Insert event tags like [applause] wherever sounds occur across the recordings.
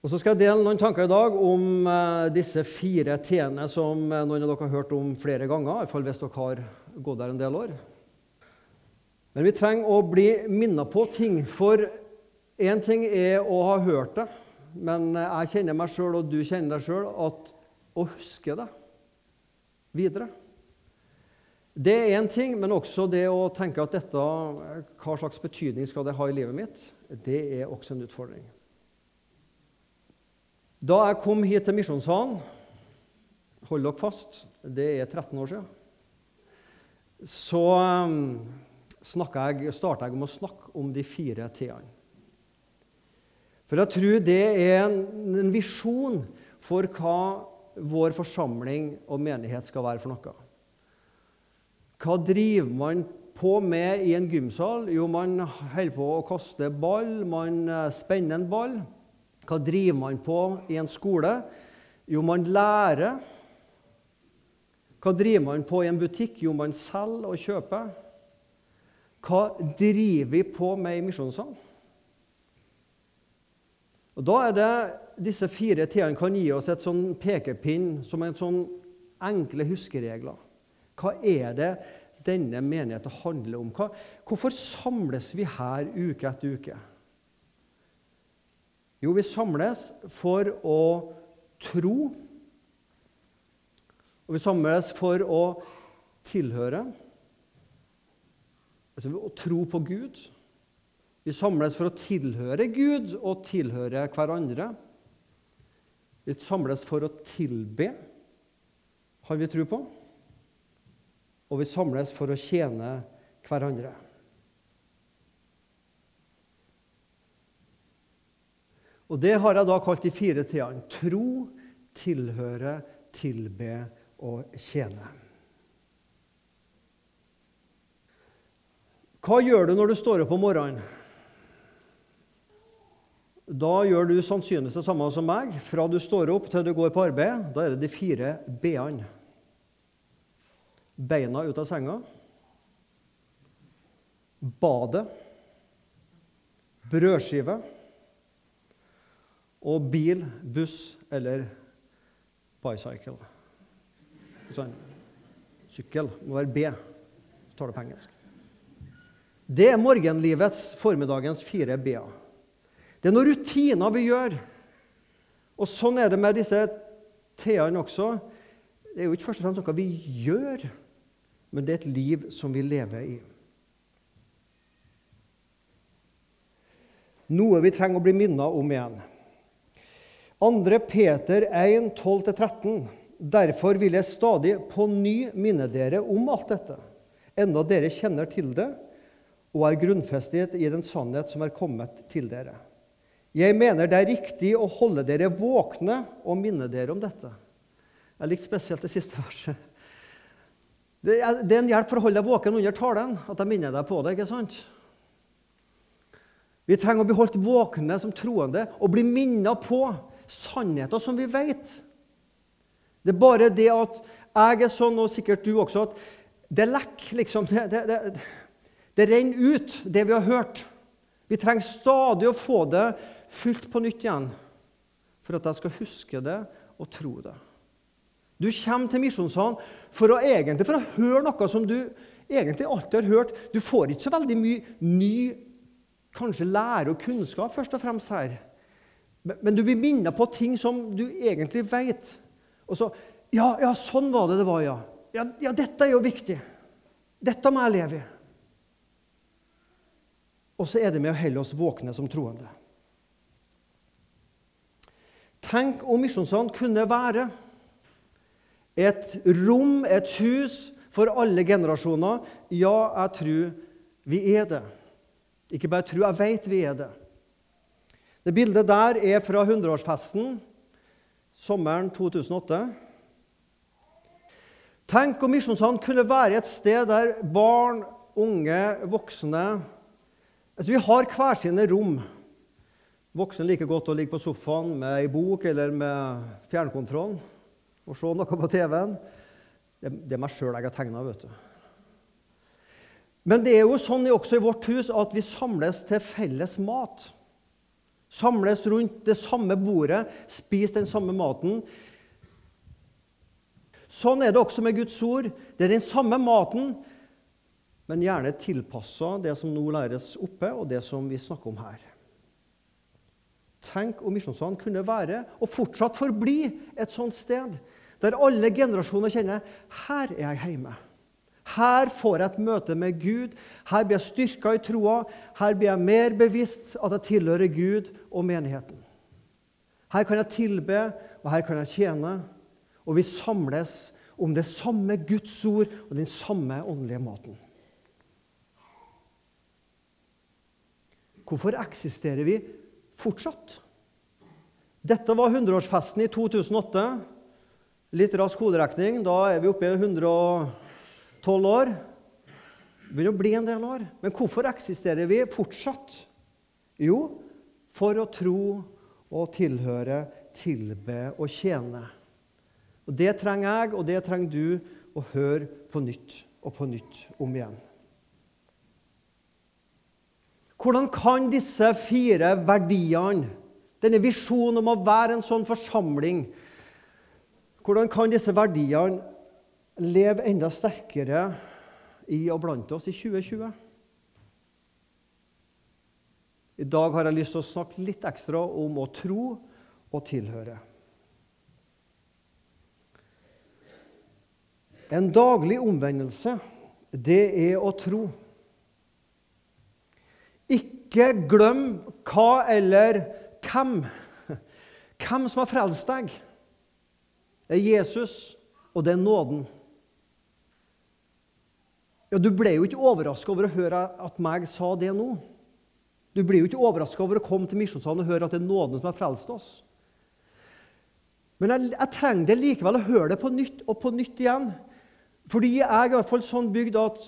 Og Så skal jeg dele noen tanker i dag om eh, disse fire t-ene som eh, noen av dere har hørt om flere ganger, iallfall hvis dere har gått der en del år. Men vi trenger å bli minnet på ting, for én ting er å ha hørt det, men jeg kjenner meg sjøl, og du kjenner deg sjøl, at å huske det videre Det er én ting, men også det å tenke at dette, hva slags betydning skal det ha i livet mitt, det er også en utfordring. Da jeg kom hit til Misjonssalen Hold dere fast, det er 13 år siden. Så um, starta jeg med å snakke om de fire t-ene. For jeg tror det er en, en visjon for hva vår forsamling og menighet skal være for noe. Hva driver man på med i en gymsal? Jo, man holder på å kaste ball, man eh, spenner en ball. Hva driver man på i en skole? Jo, man lærer. Hva driver man på i en butikk? Jo, man selger og kjøper. Hva driver vi på med i Misjonssalen? Og Da er det disse fire t-ene kan gi oss et sånn pekepinn som en sånn enkle huskeregler. Hva er det denne menigheten handler om? Hva, hvorfor samles vi her uke etter uke? Jo, vi samles for å tro. Og vi samles for å tilhøre. Altså å tro på Gud. Vi samles for å tilhøre Gud og tilhøre hverandre. Vi samles for å tilbe, har vi tro på. Og vi samles for å tjene hverandre. Og Det har jeg da kalt de fire t-ene. Tro, tilhøre, tilbe og tjene. Hva gjør du når du står opp om morgenen? Da gjør du sannsynligvis det samme som meg. Fra du står opp til du går på arbeid, da er det de fire b-ene. Beina ut av senga. Badet. Brødskive og bil, buss eller bicycle. Sånn. Sykkel må være B. Så tar det på engelsk. Det er morgenlivets, formiddagens fire B-er. Det er noen rutiner vi gjør. Og sånn er det med disse T-ene også. Det er jo ikke først og fremst noe vi gjør, men det er et liv som vi lever i. Noe vi trenger å bli minnet om igjen. 2. Peter 1, 12-13. Derfor vil jeg stadig på ny minne dere om alt dette, enda dere kjenner til det og er grunnfestet i den sannhet som er kommet til dere. Jeg mener det er riktig å holde dere våkne og minne dere om dette. Jeg likte spesielt det siste verset. Det er, det er en hjelp for å holde deg våken under talen, at jeg minner deg på det. ikke sant? Vi trenger å bli holdt våkne som troende og bli minnet på sannheter som vi vet. Det er bare det at jeg er sånn, og sikkert du også, at det lekker, liksom. Det, det, det, det renner ut, det vi har hørt. Vi trenger stadig å få det fylt på nytt igjen for at jeg skal huske det og tro det. Du kommer til misjonssalen for å, egentlig, for å høre noe som du egentlig alltid har hørt. Du får ikke så veldig mye ny kanskje lære og kunnskap først og fremst her. Men du blir minnet på ting som du egentlig vet. Og så ja, ja, sånn var det det var, ja. ja. ja. dette er jo viktig. Dette må jeg leve i. Og så er det med å holde oss våkne som troende. Tenk om Misjonssand kunne være et rom, et hus, for alle generasjoner. Ja, jeg tror vi er det. Ikke bare tro, jeg vet vi er det. Det bildet der er fra 100-årsfesten sommeren 2008. Tenk om Misjonssand kunne være et sted der barn, unge, voksne altså Vi har hver sine rom. Voksne liker godt å ligge på sofaen med ei bok eller med fjernkontrollen og se noe på TV-en. Det, det er meg sjøl jeg har tegna, vet du. Men det er jo sånn også i vårt hus at vi samles til felles mat. Samles rundt det samme bordet, spis den samme maten. Sånn er det også med Guds ord. Det er den samme maten, men gjerne tilpassa det som nå læres oppe, og det som vi snakker om her. Tenk om Misjonssalen kunne være, og fortsatt forbli, et sånt sted der alle generasjoner kjenner her er jeg hjemme. Her får jeg et møte med Gud. Her blir jeg styrka i troa. Her blir jeg mer bevisst at jeg tilhører Gud og menigheten. Her kan jeg tilbe, og her kan jeg tjene. Og vi samles om det samme Guds ord og den samme åndelige maten. Hvorfor eksisterer vi fortsatt? Dette var 100-årsfesten i 2008. Litt rask hoderekning. Da er vi oppe i 112 år. Det begynner å bli en del år. Men hvorfor eksisterer vi fortsatt? Jo, for å tro og tilhøre, tilbe og tjene. Og Det trenger jeg, og det trenger du, å høre på nytt og på nytt om igjen. Hvordan kan disse fire verdiene, denne visjonen om å være en sånn forsamling, hvordan kan disse verdiene leve enda sterkere i og blant oss i 2020? I dag har jeg lyst til å snakke litt ekstra om å tro og tilhøre. En daglig omvendelse, det er å tro. Ikke glem hva eller hvem. Hvem som har frelst deg. Det er Jesus, og det er nåden. Ja, Du ble jo ikke overraska over å høre at meg sa det nå. Du blir jo ikke overraska over å komme til misjonssalen og høre at det er nåden som har frelst oss. Men jeg, jeg trenger det likevel å høre det på nytt og på nytt igjen. Fordi jeg er i hvert fall sånn bygd at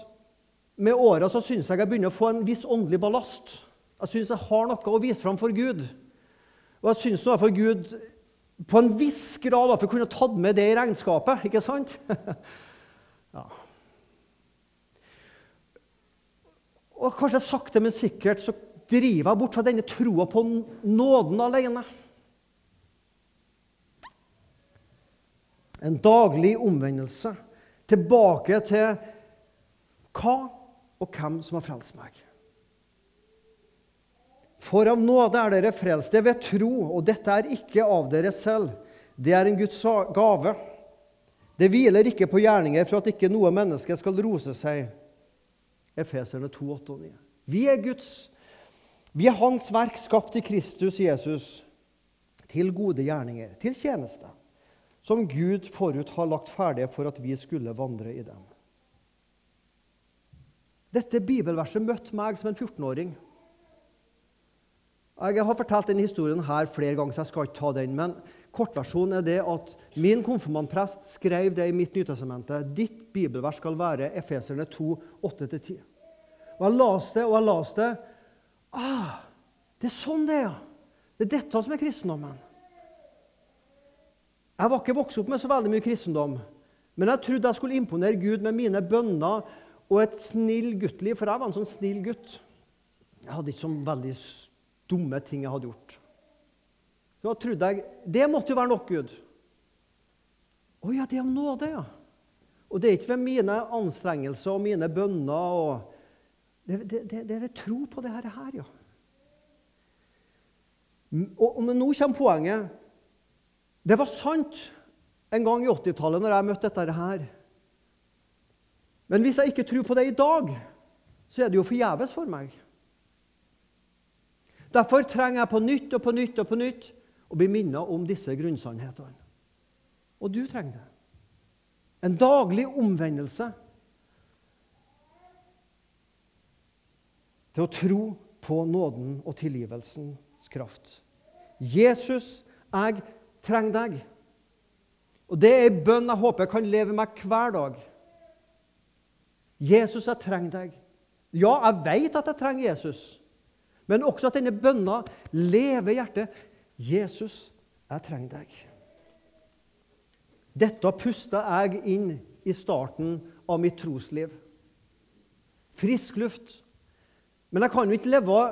med åra så syns jeg jeg begynner å få en viss åndelig ballast. Jeg syns jeg har noe å vise fram for Gud. Og jeg syns for Gud på en viss grad kunne tatt med det i regnskapet, ikke sant? [laughs] ja. Og kanskje sakte, men sikkert så driver jeg bort fra denne troa på nåden alene. En daglig omvendelse tilbake til hva og hvem som har frelst meg. For av nåde er dere frelst, det ved tro, og dette er ikke av dere selv. Det er en Guds gave. Det hviler ikke på gjerninger for at ikke noe menneske skal rose seg. Efeserne 2, 8 og 9. Vi er Guds. Vi er Hans verk skapt i Kristus Jesus til gode gjerninger, til tjeneste som Gud forut har lagt ferdige for at vi skulle vandre i dem. Dette bibelverset møtte meg som en 14-åring. Jeg har fortalt denne historien her flere ganger, så jeg skal ikke ta den. Men kortversjonen er det at min konfirmantprest skrev det i mitt Nytestamentet. Ditt bibelvers skal være Efeserne 2, 8-10. Og jeg leste det, og jeg leste det. Ah, det er sånn det er. Det er dette som er kristendommen. Jeg var ikke vokst opp med så veldig mye kristendom. Men jeg trodde jeg skulle imponere Gud med mine bønner og et snill guttliv, for jeg var en sånn snill gutt. Jeg hadde ikke sånn veldig dumme ting jeg hadde gjort. Da trodde jeg Det måtte jo være nok, Gud. Å ja, det er om nåde, ja. Og det er ikke ved mine anstrengelser og mine bønner. og Det, det, det, det er tro på det her, ja. Og, men nå kommer poenget. Det var sant en gang i 80-tallet når jeg møtte dette her. Men hvis jeg ikke tror på det i dag, så er det jo forgjeves for meg. Derfor trenger jeg på nytt og på nytt og på nytt å bli minnet om disse grunnsannhetene. Og du trenger det. En daglig omvendelse til å tro på nåden og tilgivelsens kraft. Jesus, jeg trenger deg. Og det er ei bønn jeg håper jeg kan leve med hver dag. Jesus, jeg trenger deg. Ja, jeg vet at jeg trenger Jesus, men også at denne bønna lever i hjertet. Jesus, jeg trenger deg. Dette pusta jeg inn i starten av mitt trosliv. Frisk luft. Men jeg kan jo ikke leve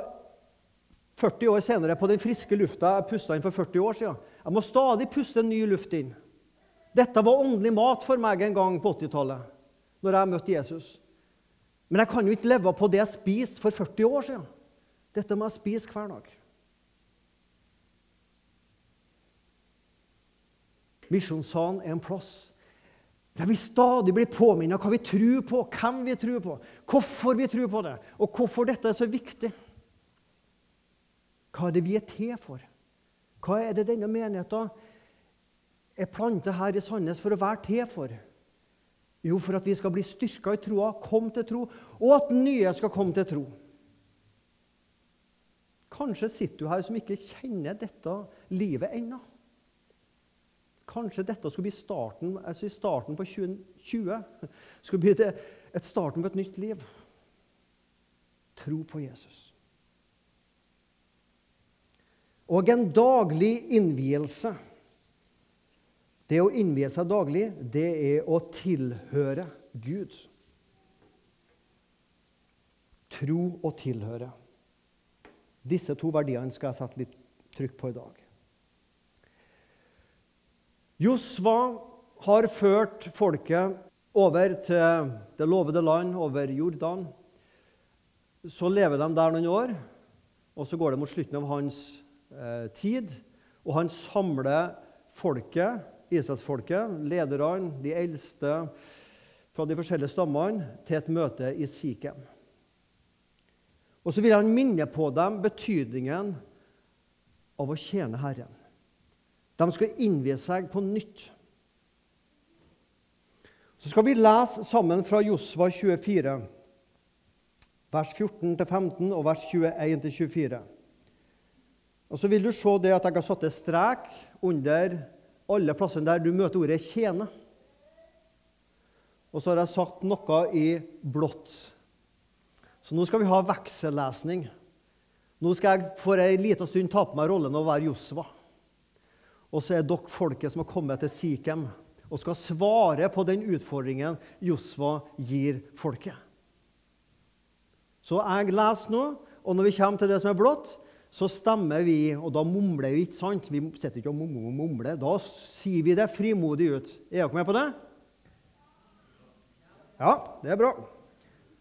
40 år senere på den friske lufta jeg pusta inn for 40 år siden. Jeg må stadig puste ny luft inn. Dette var åndelig mat for meg en gang på 80-tallet, når jeg møtte Jesus. Men jeg kan jo ikke leve på det jeg spiste for 40 år siden. Dette må jeg spise hver dag. Misjonssalen er en plass der vi stadig blir påminnet hva vi tror på, hvem vi tror på, hvorfor vi tror på det, og hvorfor dette er så viktig. Hva er det vi er til for? Hva er det denne menigheten er plantet her i Sandnes for å være til for? Jo, for at vi skal bli styrka i troa, komme til tro, og at nye skal komme til tro. Kanskje sitter du her som ikke kjenner dette livet ennå. Kanskje dette skulle bli starten, altså starten på 2020. Skulle bli det, et starten på et nytt liv. Tro på Jesus. Og en daglig innvielse. Det å innvie seg daglig, det er å tilhøre Gud. Tro og tilhøre. Disse to verdiene skal jeg sette litt trykk på i dag. Josva har ført folket over til det lovede land, over Jordan. Så lever de der noen år, og så går det mot slutten av hans eh, tid. Og han samler folket, Israelsfolket, lederne, de eldste fra de forskjellige stammene, til et møte i Sikhem. Og så vil han minne på dem betydningen av å tjene Herren. De skal innvie seg på nytt. Så skal vi lese sammen fra Josva 24, vers 14-15 og vers 21-24. Og Så vil du se det at jeg har satt en strek under alle plassene der du møter ordet 'tjene'. Og så har jeg sagt noe i blått. Så nå skal vi ha veksellesning. Nå skal jeg for ei lita stund ta på meg rollen å være Josva. Og så er dere folket som har kommet til Sikhem og skal svare på den utfordringen Josva gir folket. Så jeg leser nå, og når vi kommer til det som er blått, så stemmer vi, og da mumler vi ikke sant? Vi sitter ikke og mumler. Da sier vi det frimodig ut. Er dere med på det? Ja, det er bra.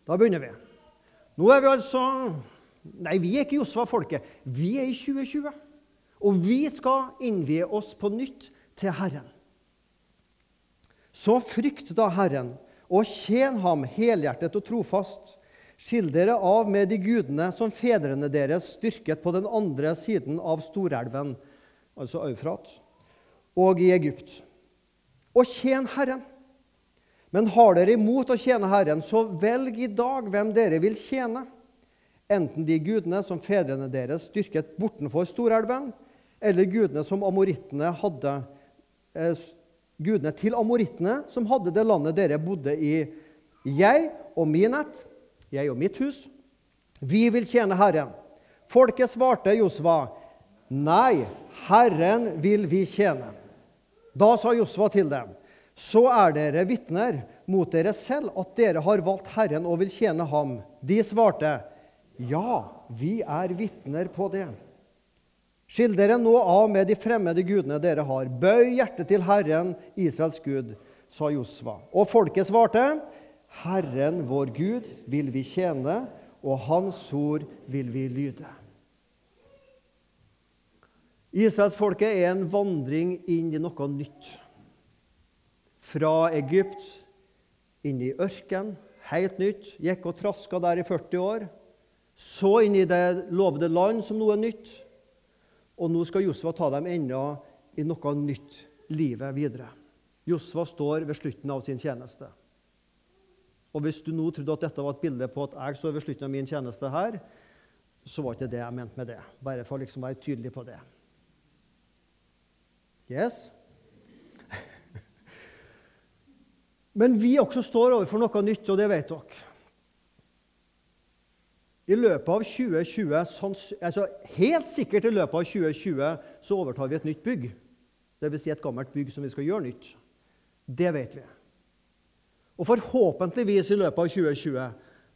Da begynner vi. Nå er vi altså Nei, vi er ikke Josva-folket. Vi er i 2020. Og vi skal innvie oss på nytt til Herren. Så frykt da Herren, og tjen ham helhjertet og trofast. Skill dere av med de gudene som fedrene deres styrket på den andre siden av storelven, altså Eufrat, og i Egypt. Og tjen Herren. Men har dere imot å tjene Herren, så velg i dag hvem dere vil tjene. Enten de gudene som fedrene deres styrket bortenfor storelven, eller gudene som amorittene hadde eh, Gudene til amorittene som hadde det landet dere bodde i. Jeg og min ett, jeg og mitt hus, vi vil tjene Herren. Folket svarte Josva, nei, Herren vil vi tjene. Da sa Josva til dem, så er dere vitner mot dere selv at dere har valgt Herren og vil tjene ham. De svarte, ja, vi er vitner på det. Skill dere nå av med de fremmede gudene dere har. Bøy hjertet til Herren, Israels Gud, sa Josva. Og folket svarte, Herren vår Gud vil vi tjene, og Hans ord vil vi lyde. Israelsfolket er en vandring inn i noe nytt. Fra Egypt inn i ørken, helt nytt. Gikk og traska der i 40 år. Så inn i det lovede land som noe nytt. Og nå skal Josva ta dem enda i noe nytt livet videre. Josva står ved slutten av sin tjeneste. Og Hvis du nå trodde at dette var et bilde på at jeg står ved slutten av min tjeneste her, så var ikke det jeg mente med det. Bare for å liksom være tydelig på det. Yes? [laughs] Men vi også står overfor noe nytt, og det vet dere. I løpet av 2020, sånn, altså Helt sikkert i løpet av 2020 så overtar vi et nytt bygg. Dvs. Si et gammelt bygg som vi skal gjøre nytt. Det vet vi. Og forhåpentligvis i løpet av 2020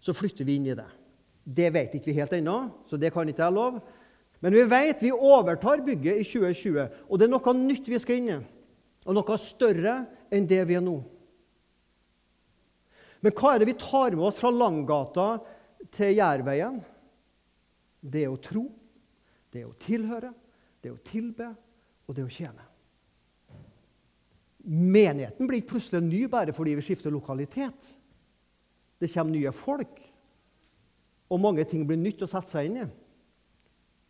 så flytter vi inn i det. Det vet ikke vi helt ennå, så det kan ikke jeg love. Men vi vet vi overtar bygget i 2020, og det er noe nytt vi skal inn i. Og noe større enn det vi er nå. Men hva er det vi tar med oss fra Langgata til Jærveien? Det er å tro, det er å tilhøre, det er å tilbe, og det er å tjene. Menigheten blir ikke plutselig ny bare fordi vi skifter lokalitet. Det kommer nye folk, og mange ting blir nytt å sette seg inn i.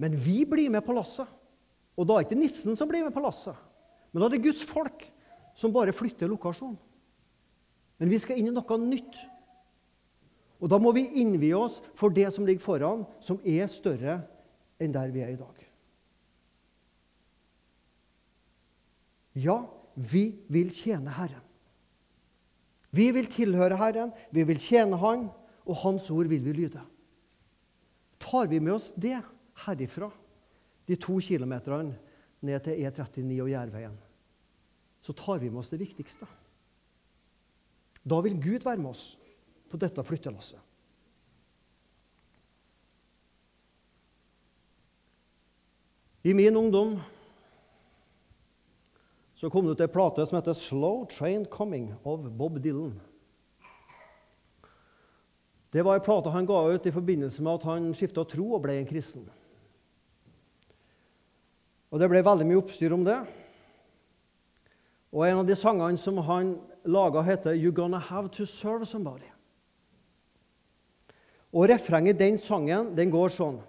Men vi blir med på lasset. Og da er det ikke nissen som blir med på lasset, men da er det Guds folk som bare flytter lokasjon. Men vi skal inn i noe nytt. Og da må vi innvie oss for det som ligger foran, som er større enn der vi er i dag. Ja, vi vil tjene Herren. Vi vil tilhøre Herren, vi vil tjene Han, og Hans ord vil vi lyde. Tar vi med oss det herifra, de to kilometerne ned til E39 og Jærveien, så tar vi med oss det viktigste. Da vil Gud være med oss på dette flyttelasset. I min ungdom så kom det ut ei plate som heter 'Slow Train Coming' av Bob Dylan. Det var ei plate han ga ut i forbindelse med at han skifta tro og ble en kristen. Og Det ble veldig mye oppstyr om det. Og En av de sangene som han laga, heter 'You're Gonna Have To Serve Somebody'. Og Refrenget den sangen den går sånn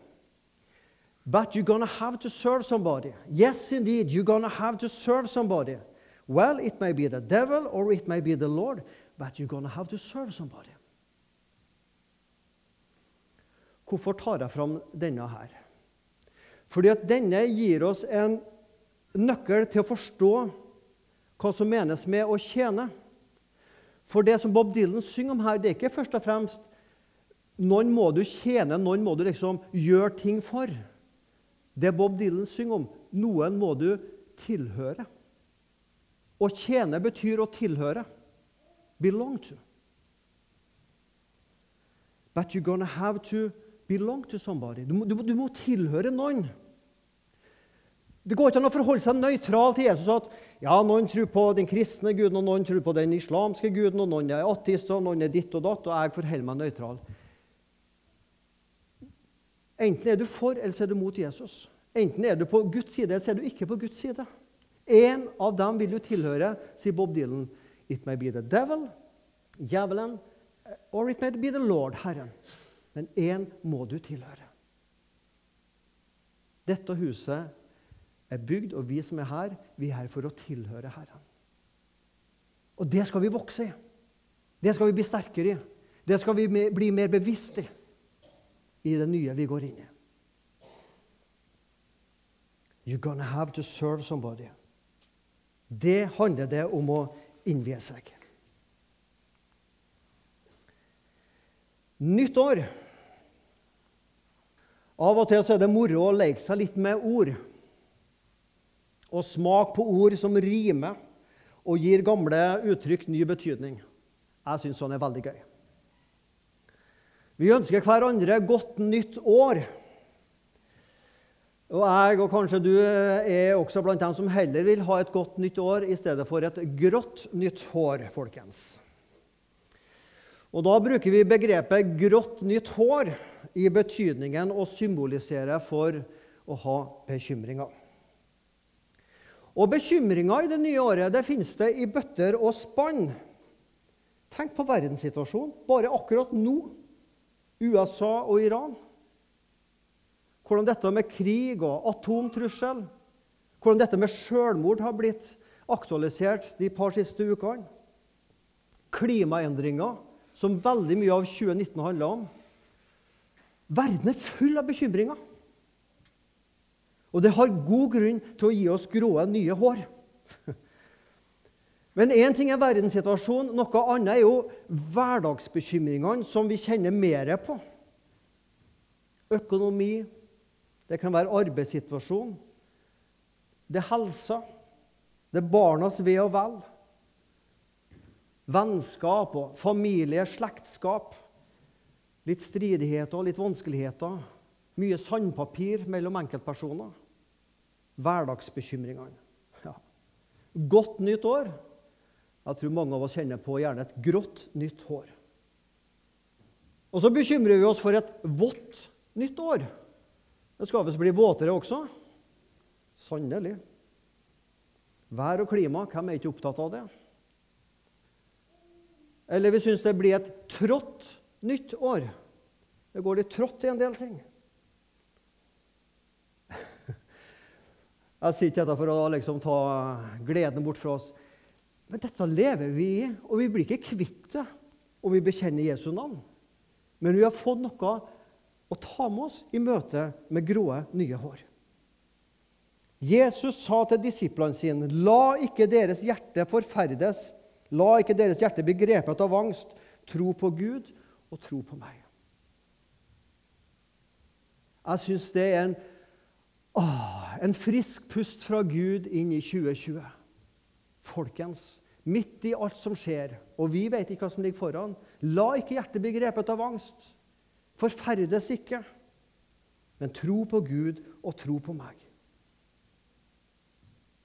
But you're gonna have to serve somebody. Yes, indeed, you're gonna have to serve somebody. Well, it may be the devil or it may be the Lord, but you're gonna have to serve somebody. Hvorfor tar jeg fram denne her? Fordi at denne gir oss en nøkkel til å forstå hva som menes med å tjene. For det som Bob Dylan synger om her, det er ikke først og fremst noen må du tjene, noen må du liksom gjøre ting for. Det Bob Dylan synger om, noen må du tilhøre. Å tjene betyr å tilhøre. Belong to. But you're gonna have to belong to somebody. Du må, du, du må tilhøre noen. Det går ikke an å forholde seg nøytral til Jesus. at ja, Noen tror på den kristne guden, og noen tror på den islamske guden, og noen er ateister, og noen er ditt og datt, og jeg forholder meg nøytral. Enten er du for, eller så er du mot Jesus. Enten er du på Guds side, eller så er du ikke på Guds side. En av dem vil du tilhøre, sier Bob Dylan. It may be the devil, djevelen, or it may be the Lord, Herren. Men én må du tilhøre. Dette huset er bygd, og vi som er her, vi er her for å tilhøre Herren. Og det skal vi vokse i. Det skal vi bli sterkere i. Det skal vi bli mer bevisst i i det nye vi går inn i. You're gonna have to serve somebody. Det handler det om å innvie seg. Nytt år. Av og til så er det moro å leke seg litt med ord. Og smake på ord som rimer og gir gamle uttrykk ny betydning. Jeg syns sånn er veldig gøy. Vi ønsker hverandre godt nytt år. Og jeg, og kanskje du, er også blant dem som heller vil ha et godt nytt år i stedet for et grått nytt hår, folkens. Og Da bruker vi begrepet 'grått nytt hår' i betydningen å symbolisere for å ha bekymringer. Og bekymringer i det nye året det finnes det i bøtter og spann. Tenk på verdenssituasjonen bare akkurat nå USA og Iran. Hvordan dette med krig og atomtrussel, hvordan dette med selvmord har blitt aktualisert de par siste ukene. Klimaendringer, som veldig mye av 2019 handler om. Verden er full av bekymringer. Og det har god grunn til å gi oss gråe, nye hår. Men én ting er verdenssituasjonen, noe annet er jo hverdagsbekymringene som vi kjenner mer på. Økonomi, det kan være arbeidssituasjon, det er helsa, det er barnas ve og vel. Vennskap og familie, slektskap. Litt stridigheter og litt vanskeligheter. Mye sandpapir mellom enkeltpersoner. Hverdagsbekymringene. Ja. Godt nytt år. Jeg tror mange av oss kjenner på gjerne et grått nytt hår. Og så bekymrer vi oss for et vått nytt år. Det skal visst bli våtere også. Sannelig. Vær og klima, hvem er ikke opptatt av det? Eller vi syns det blir et trått nytt år. Det går litt trått i en del ting. [laughs] Jeg sier ikke dette for å liksom ta gleden bort fra oss. Men dette lever vi i, og vi blir ikke kvitt det om vi bekjenner Jesu navn. Men vi har fått noe å ta med oss i møte med gråe, nye hår. Jesus sa til disiplene sine, 'La ikke deres hjerte forferdes.' 'La ikke deres hjerte bli grepet av angst. Tro på Gud og tro på meg.' Jeg syns det er en, å, en frisk pust fra Gud inn i 2020. Folkens, midt i alt som skjer, og vi vet ikke hva som ligger foran, la ikke hjertet bli grepet av angst. Forferdes ikke, men tro på Gud og tro på meg.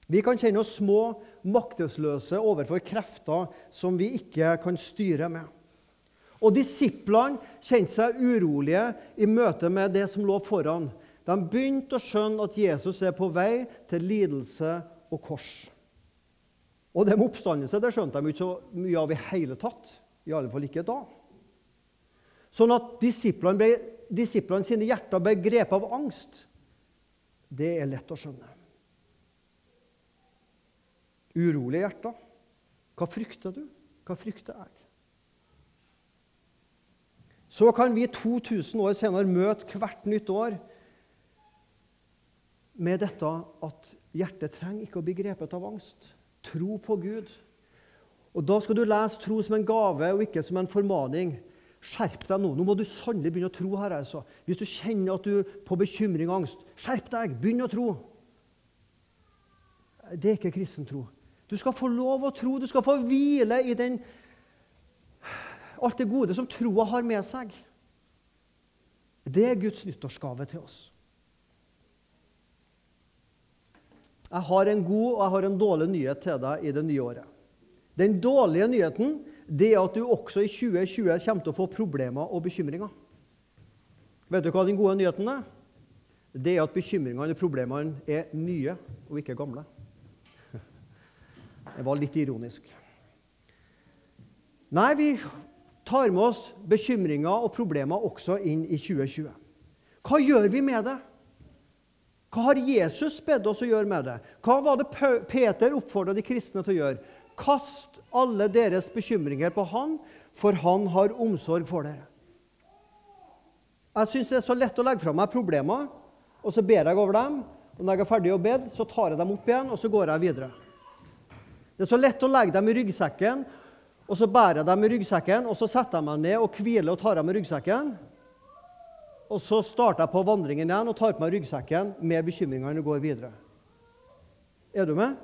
Vi kan kjenne oss små, maktesløse overfor krefter som vi ikke kan styre med. Og Disiplene kjente seg urolige i møte med det som lå foran. De begynte å skjønne at Jesus er på vei til lidelse og kors. Og det med oppstandelse det skjønte de ikke så mye av i hele tatt. I alle fall ikke da. Sånn at disiplene, ble, disiplene sine hjerter ble grepet av angst. Det er lett å skjønne. Urolige hjerter. Hva frykter du? Hva frykter jeg? Så kan vi 2000 år senere møte hvert nytt år med dette at hjertet trenger ikke å bli grepet av angst. Tro på Gud. Og Da skal du lese tro som en gave og ikke som en formaning. Skjerp deg nå. Nå må du sannelig begynne å tro her. altså. Hvis du kjenner at du på bekymring og angst, skjerp deg. Begynn å tro. Det er ikke kristen tro. Du skal få lov å tro. Du skal få hvile i den, alt det gode som troa har med seg. Det er Guds nyttårsgave til oss. Jeg har en god og jeg har en dårlig nyhet til deg i det nye året. Den dårlige nyheten det er at du også i 2020 kommer til å få problemer og bekymringer. Vet du hva den gode nyheten er? Det er at bekymringene og problemene er nye og ikke gamle. Det var litt ironisk. Nei, vi tar med oss bekymringer og problemer også inn i 2020. Hva gjør vi med det? Hva har Jesus bedt oss å gjøre med det? Hva var det Peter oppfordra de kristne til å gjøre? Kast alle deres bekymringer på han, for han har omsorg for dere. Jeg syns det er så lett å legge fra meg problemer, og så ber jeg over dem. Og når jeg er ferdig å be, så tar jeg dem opp igjen, og så går jeg videre. Det er så lett å legge dem i ryggsekken, og så bærer jeg dem i ryggsekken, og så setter jeg meg ned og hviler og tar dem i ryggsekken. Og så starter jeg på vandringen igjen og tar på meg ryggsekken med bekymringene og går videre. Er du med?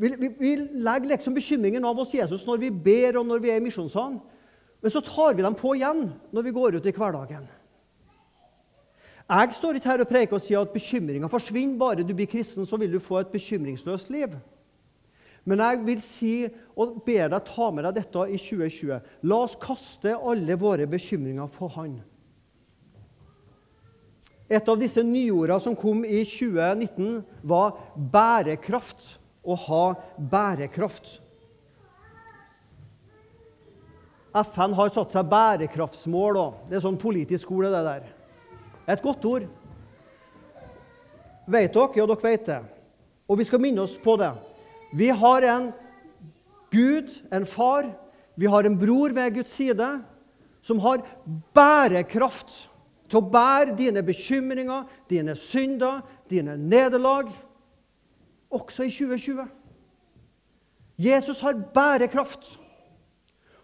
Vi, vi, vi legger liksom bekymringen av oss Jesus når vi ber og når vi er i misjonssalen. Men så tar vi dem på igjen når vi går ut i hverdagen. Jeg står ikke her og preker og sier at bekymringa forsvinner bare du blir kristen, så vil du få et bekymringsløst liv. Men jeg vil si og be deg ta med deg dette i 2020. La oss kaste alle våre bekymringer for Han. Et av disse nyordene som kom i 2019, var bærekraft. Å ha bærekraft. FN har satt seg bærekraftsmål. Det er sånn politisk ord, det der. Et godt ord. Vet dere? Ja, dere vet det. Og vi skal minne oss på det. Vi har en Gud, en far, vi har en bror ved Guds side, som har bærekraft til å bære dine bekymringer, dine synder, dine nederlag, også i 2020. Jesus har bærekraft.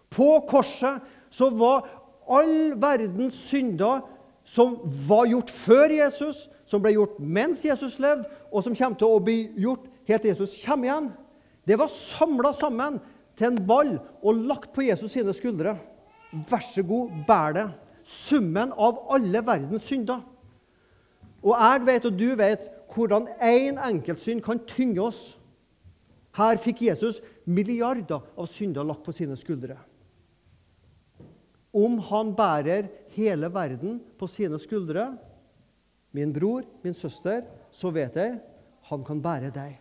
På korset så var all verdens synder som var gjort før Jesus, som ble gjort mens Jesus levde, og som kommer til å bli gjort helt til Jesus kommer igjen, det var samla sammen til en ball og lagt på Jesus sine skuldre. Vær så god, bær det. summen av alle verdens synder. Og jeg vet, og du vet, hvordan én en enkeltsynd kan tynge oss. Her fikk Jesus milliarder av synder lagt på sine skuldre. Om han bærer hele verden på sine skuldre, min bror, min søster, så vet jeg han kan bære deg.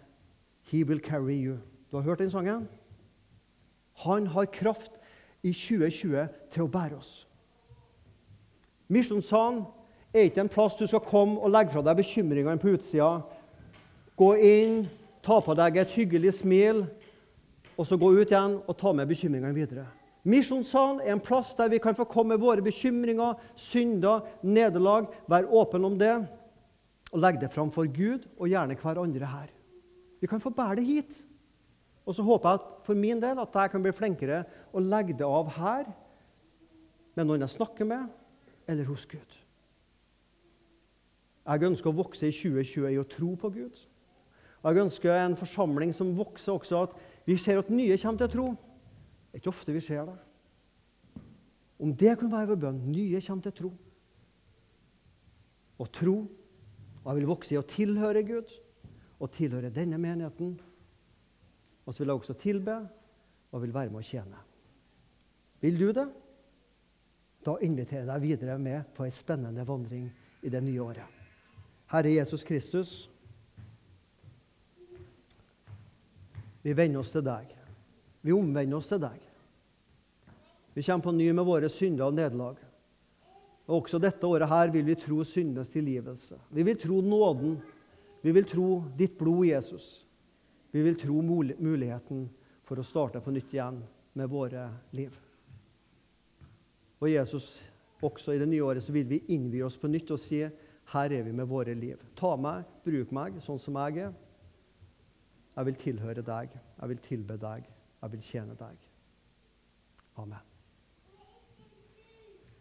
He will carry you. Du har hørt den sangen? Han har kraft i 2020 til å bære oss. Misjonssalen er ikke en plass du skal komme og legge fra deg bekymringene på utsida. Gå inn, ta på deg et hyggelig smil, og så gå ut igjen og ta med bekymringene videre. Misjonssalen er en plass der vi kan få komme med våre bekymringer, synder, nederlag, være åpen om det og legge det fram for Gud og gjerne hverandre her. Vi kan få bære det hit. Og så håper jeg for min del at jeg kan bli flinkere å legge det av her med noen jeg snakker med, eller hos Gud. Jeg ønsker å vokse i 2020 i å tro på Gud. Og jeg ønsker en forsamling som vokser også, at vi ser at nye kommer til å tro. Det er ikke ofte vi ser det. Om det kunne være vår bønn nye kommer til å tro. Å tro. Og jeg vil vokse i å tilhøre Gud og tilhøre denne menigheten. Og så vil jeg også tilbe og vil være med å tjene. Vil du det? Da inviterer jeg deg videre med på ei spennende vandring i det nye året. Herre Jesus Kristus, vi vender oss til deg. Vi omvender oss til deg. Vi kommer på ny med våre synder og nederlag. Og Også dette året her vil vi tro syndenes tilgivelse. Vi vil tro nåden. Vi vil tro ditt blod, Jesus. Vi vil tro muligheten for å starte på nytt igjen med våre liv. Og Jesus, også i det nye året så vil vi innvie oss på nytt og si her er vi med våre liv. Ta meg, bruk meg sånn som jeg er. Jeg vil tilhøre deg, jeg vil tilbe deg, jeg vil tjene deg. Amen.